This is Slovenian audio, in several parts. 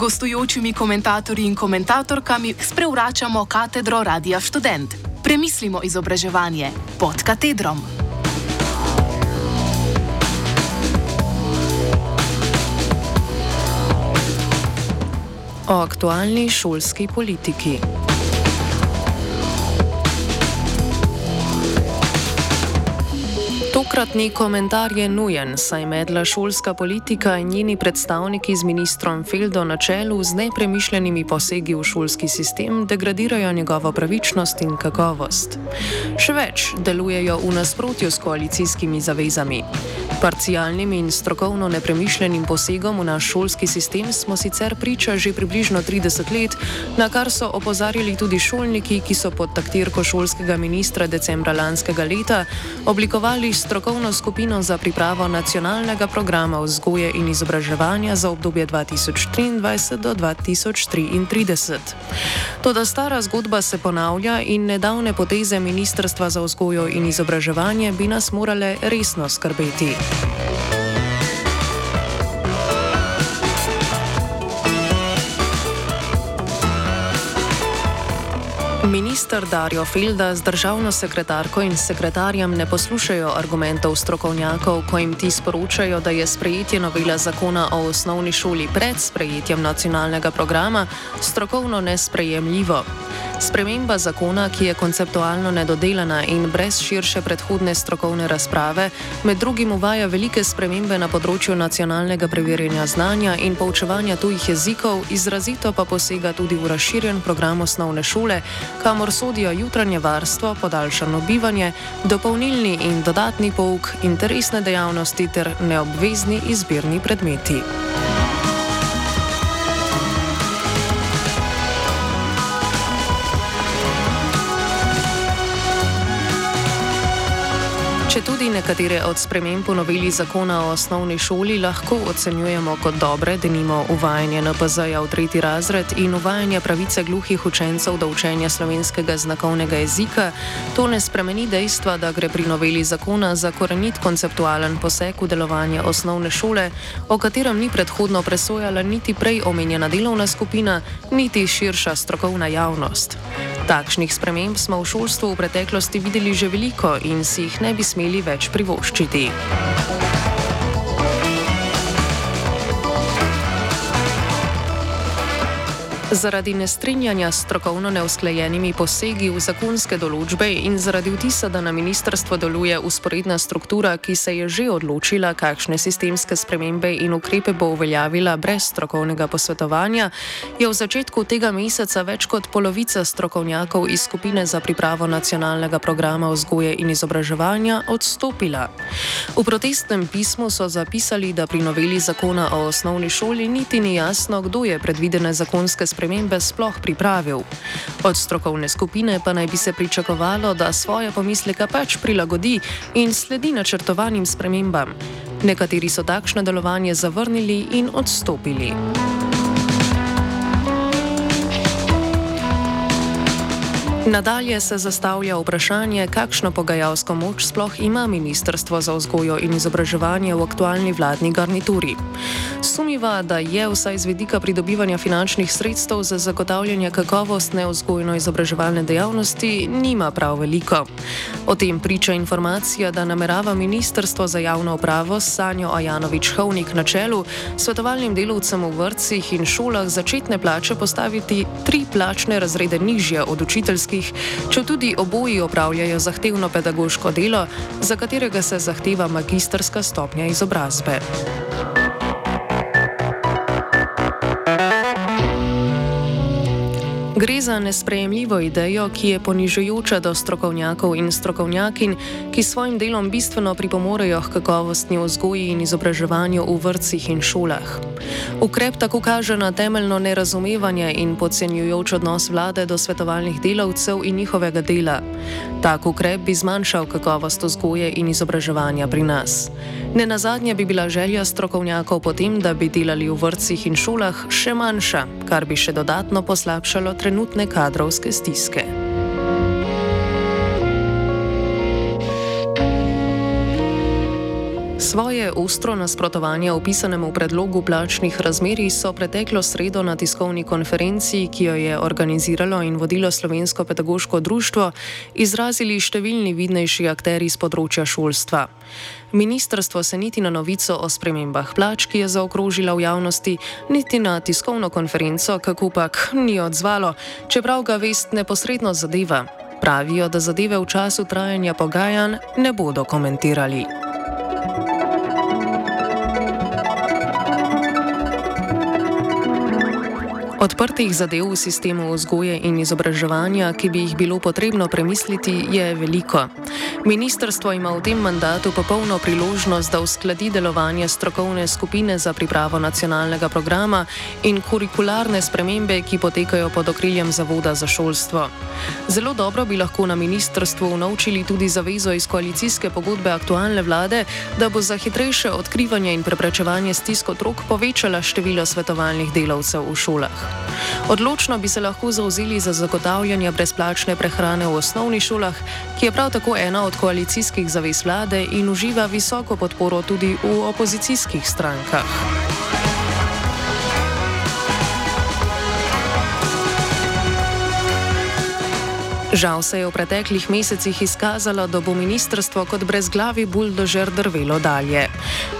gostujočimi komentatorji in komentatorkami sprevračamo katedro Radia Student. Premislimo izobraževanje pod katedrom. O aktualni šolski politiki. Tokratni komentar je nujen, saj medla šolska politika in njeni predstavniki z ministrom Feldo na čelu z nepremišljenimi posegi v šolski sistem degradirajo njegovo pravičnost in kakovost. Še več, delujejo v nasprotju s koalicijskimi zavezami. Parcialnim in strokovno nepremišljenim posegom v naš šolski sistem smo sicer priča že približno 30 let, na kar so opozarjali tudi šolniki, ki so pod taktirko šolskega ministra decembra lanskega leta oblikovali strokovno skupino za pripravo nacionalnega programa vzgoje in izobraževanja za obdobje 2023 do 2033. Toda stara zgodba se ponavlja in nedavne poteze Ministrstva za vzgojo in izobraževanje bi nas morale resno skrbeti. Ministr Dario Felda z državno sekretarko in sekretarjem ne poslušajo argumentov strokovnjakov, ko jim ti sporočajo, da je sprejetje novela zakona o osnovni šoli pred sprejetjem nacionalnega programa strokovno nesprejemljivo. Sprememba zakona, ki je konceptualno nedodelana in brez širše predhodne strokovne razprave, med drugim uvaja velike spremembe na področju nacionalnega preverjanja znanja in poučevanja tujih jezikov, izrazito pa posega tudi v razširjen program osnovne šole, kamor sodijo jutranje varstvo, podaljšano bivanje, dopolnilni in dodatni pouk, interesne dejavnosti ter neobvezni izbirni predmeti. Če tudi nekatere od sprememb v noveli zakona o osnovni šoli lahko ocenjujemo kot dobre, da nimo uvajanje NPZ-ja v tretji razred in uvajanje pravice gluhih učencev do učenja slovenskega znakovnega jezika, to ne spremeni dejstva, da gre pri noveli zakona za korenit konceptualen poseg v delovanje osnovne šole, o katerem ni predhodno presojala niti prej omenjena delovna skupina, niti širša strokovna javnost. Takšnih sprememb smo v šolstvu v preteklosti videli že veliko in si jih ne bi smeli več privoščiti. Zaradi nestrinjanja s strokovno neusklajenimi posegi v zakonske določbe in zaradi vtisa, da na ministrstvo deluje usporedna struktura, ki se je že odločila, kakšne sistemske spremembe in ukrepe bo uveljavila brez strokovnega posvetovanja, je v začetku tega meseca več kot polovica strokovnjakov iz skupine za pripravo nacionalnega programa vzgoje in izobraževanja odstopila. V protestnem pismu so zapisali, da pri noveli zakona o osnovni šoli niti ni jasno, kdo je predvidene zakonske spremembe spremembe sploh pripravil. Od strokovne skupine pa naj bi se pričakovalo, da svoje pomisleke pač prilagodi in sledi načrtovanim spremembam. Nekateri so takšno delovanje zavrnili in odstopili. Nadalje se zastavlja vprašanje, kakšno pogajalsko moč sploh ima Ministrstvo za vzgojo in izobraževanje v aktualni vladni garnituri. Sumiva, da je vsaj z vidika pridobivanja finančnih sredstev za zagotavljanje kakovostne vzgojno-izobraževalne dejavnosti nima prav veliko. O tem priča informacija, da namerava Ministrstvo za javno upravo s Sanjo Ajanovič-Hovnik na čelu svetovalnim delovcem v vrtcih in šolah začetne plače postaviti tri plačne razrede nižje od učiteljskih letih, če tudi oboji opravljajo zahtevno pedagoško delo, za katerega se zahteva magistrska stopnja izobrazbe. Gre za nesprejemljivo idejo, ki je ponižujoča do strokovnjakov in strokovnjakin, ki s svojim delom bistveno pripomorejo k kakovostni vzgoji in izobraževanju v vrtcih in šolah. Ukrep tako kaže na temeljno nerazumevanje in podcenjujoč odnos vlade do svetovalnih delavcev in njihovega dela. Tak ukrep bi zmanjšal kakovost vzgoje in izobraževanja pri nas. Ne na zadnje bi bila želja strokovnjakov potem, da bi delali v vrtcih in šolah še manjša, kar bi še dodatno poslabšalo trenutno trenutne kadrovske stiske. Svoje ostro nasprotovanje opisanemu predlogu plačnih razmerij so preteklo sredo na tiskovni konferenci, ki jo je organiziralo in vodilo Slovensko pedagoško društvo, izrazili številni vidnejši akteri z področja šolstva. Ministrstvo se niti na novico o spremembah plač, ki je zaokrožila v javnosti, niti na tiskovno konferenco, kako pak, ni odzvalo, čeprav ga vest neposredno zadeva. Pravijo, da zadeve v času trajanja pogajanj ne bodo komentirali. Odprtih zadev v sistemu vzgoje in izobraževanja, ki bi jih bilo potrebno premisliti, je veliko. Ministrstvo ima v tem mandatu popolno priložnost, da uskladi delovanje strokovne skupine za pripravo nacionalnega programa in kurikularne spremembe, ki potekajo pod okriljem Zavoda za šolstvo. Zelo dobro bi lahko na ministrstvu unovčili tudi zavezo iz koalicijske pogodbe aktualne vlade, da bo za hitrejše odkrivanje in preprečevanje stisk otrok povečala število svetovalnih delavcev v šolah. Odločno bi se lahko zauzeli za zagotavljanje brezplačne prehrane v osnovnih šolah, ki je prav tako ena od koalicijskih zavez vlade in uživa visoko podporo tudi v opozicijskih strankah. Žal se je v preteklih mesecih izkazalo, da bo ministrstvo kot brezglavi buldožer drvelo dalje.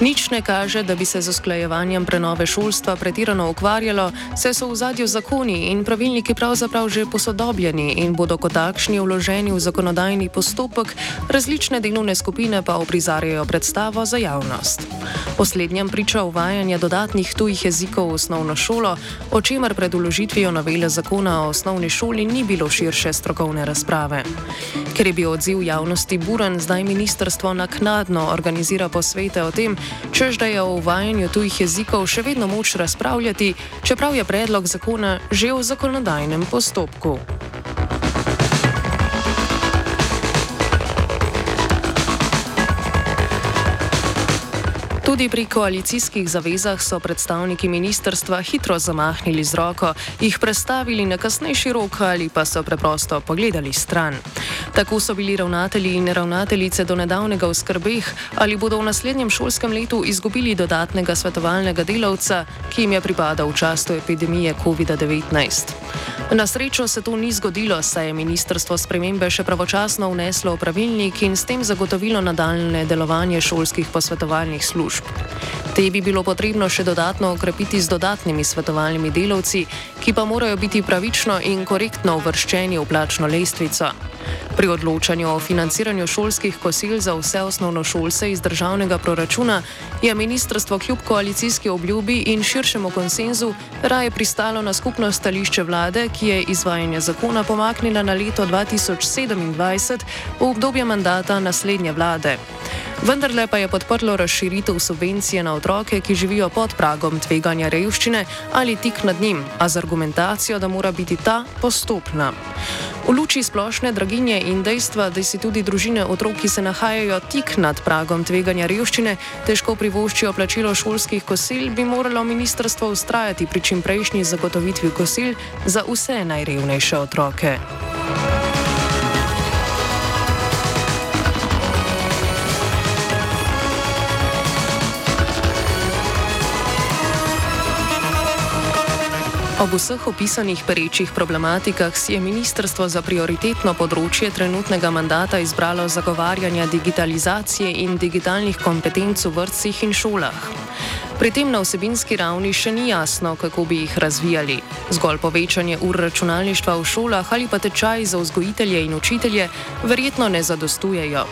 Nič ne kaže, da bi se z usklajevanjem prenove šolstva pretirano ukvarjalo, saj so v zadju zakoni in pravilniki pravzaprav že posodobljeni in bodo kot takšni vloženi v zakonodajni postopek, različne delovne skupine pa oprizarjajo predstavo za javnost. Poslednjem priča uvajanje dodatnih tujih jezikov v osnovno šolo, o čemer pred uložitvijo novele zakona o osnovni šoli ni bilo širše strokovne razprave. Ker je bil odziv javnosti buren, zdaj ministrstvo naknadno organizira posvete o tem, čež da je o uvajanju tujih jezikov še vedno moč razpravljati, čeprav je predlog zakona že v zakonodajnem postopku. Tudi pri koalicijskih zavezah so predstavniki ministerstva hitro zamahnili z roko, jih predstavili na kasnejši rok ali pa so preprosto pogledali stran. Tako so bili ravnatelji in ravnateljice do nedavnega v skrbeh, ali bodo v naslednjem šolskem letu izgubili dodatnega svetovalnega delavca, ki jim je pripadal v času epidemije COVID-19. Na srečo se to ni zgodilo, saj je ministrstvo spremembe še pravočasno vneslo v pravilnik in s tem zagotovilo nadaljne delovanje šolskih posvetovalnih služb. Te bi bilo potrebno še dodatno okrepiti z dodatnimi svetovalnimi delavci, ki pa morajo biti pravično in korektno uvrščeni v plačno lestvico. Pri odločanju o financiranju šolskih kosil za vse osnovnošolce iz državnega proračuna je ministrstvo kljub koalicijski obljubi in širšemu konsenzu raje pristalo na skupno stališče vlade, ki je izvajanje zakona pomaknila na leto 2027 v obdobje mandata naslednje vlade. Vendarle pa je podprlo razširitev subvencije na otroke, ki živijo pod pragom tveganja revščine ali tik nad njim, a z argumentacijo, da mora biti ta postopna. V luči splošne draginje in dejstva, da si tudi družine otrok, ki se nahajajo tik nad pragom tveganja revščine, težko privoščijo plačilo šolskih kosil, bi moralo ministrstvo ustrajati pri čimprejšnji zagotovitvi kosil za vse najrevnejše otroke. Ob vseh opisanih perečih problematikah si je ministrstvo za prioritetno področje trenutnega mandata izbralo zagovarjanje digitalizacije in digitalnih kompetenc v vrtcih in šolah. Pri tem na vsebinski ravni še ni jasno, kako bi jih razvijali. Zgolj povečanje ur računalništva v šolah ali pa tečaj za vzgojitelje in učitelje verjetno ne zadostujejo.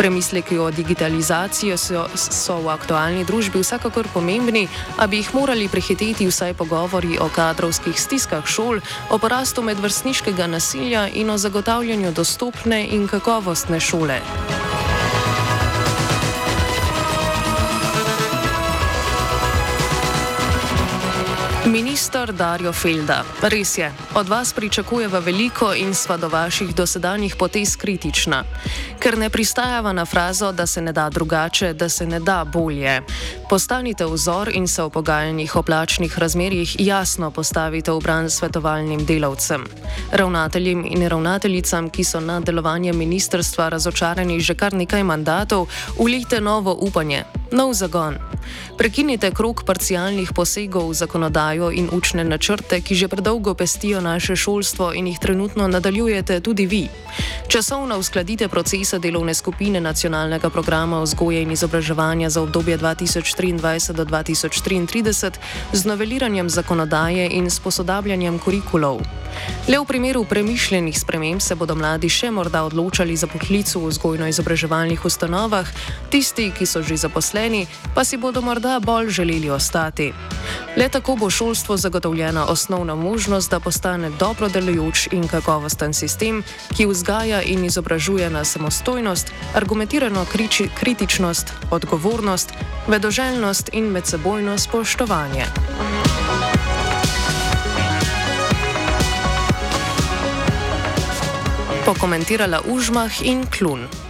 Premisleki o digitalizaciji so, so v aktualni družbi vsekakor pomembni, a bi jih morali prehiteti vsaj pogovori o kadrovskih stiskah šol, o porastu medvrstniškega nasilja in o zagotavljanju dostopne in kakovostne šole. Ministr Dario Felda, res je, od vas pričakujeva veliko in sva do vaših dosedanjih potez kritična, ker ne pristajava na frazo, da se ne da drugače, da se ne da bolje. Postanite vzor in se v pogajanjih o plačnih razmerjih jasno postavite v bran svetovalnim delavcem. Ravnateljem in ravnateljicam, ki so na delovanje ministrstva razočarani že kar nekaj mandatov, ulite novo upanje. Nov zagon. Prekinite krok parcialnih posegov v zakonodajo in učne načrte, ki že predolgo pestijo naše šolstvo in jih trenutno nadaljujete tudi vi. Časovno uskladite procese delovne skupine nacionalnega programa vzgoje in izobraževanja za obdobje 2023 do 2033 z noveliranjem zakonodaje in s posodabljanjem kurikulov. Le v primeru premišljenih sprememb se bodo mladi še morda odločali za poklic v vzgojno-izobraževalnih ustanovah, tisti, ki so že zaposleni, pa si bodo morda bolj želeli ostati. Le tako bo šolstvo zagotovljena osnovna možnost, da postane dobro delujoč in kakovosten sistem, ki vzgaja in izobražuje na samostojnost, argumentirano kriči, kritičnost, odgovornost, vedoželjnost in medsebojno spoštovanje. Pokomentirala Užmah in Klun.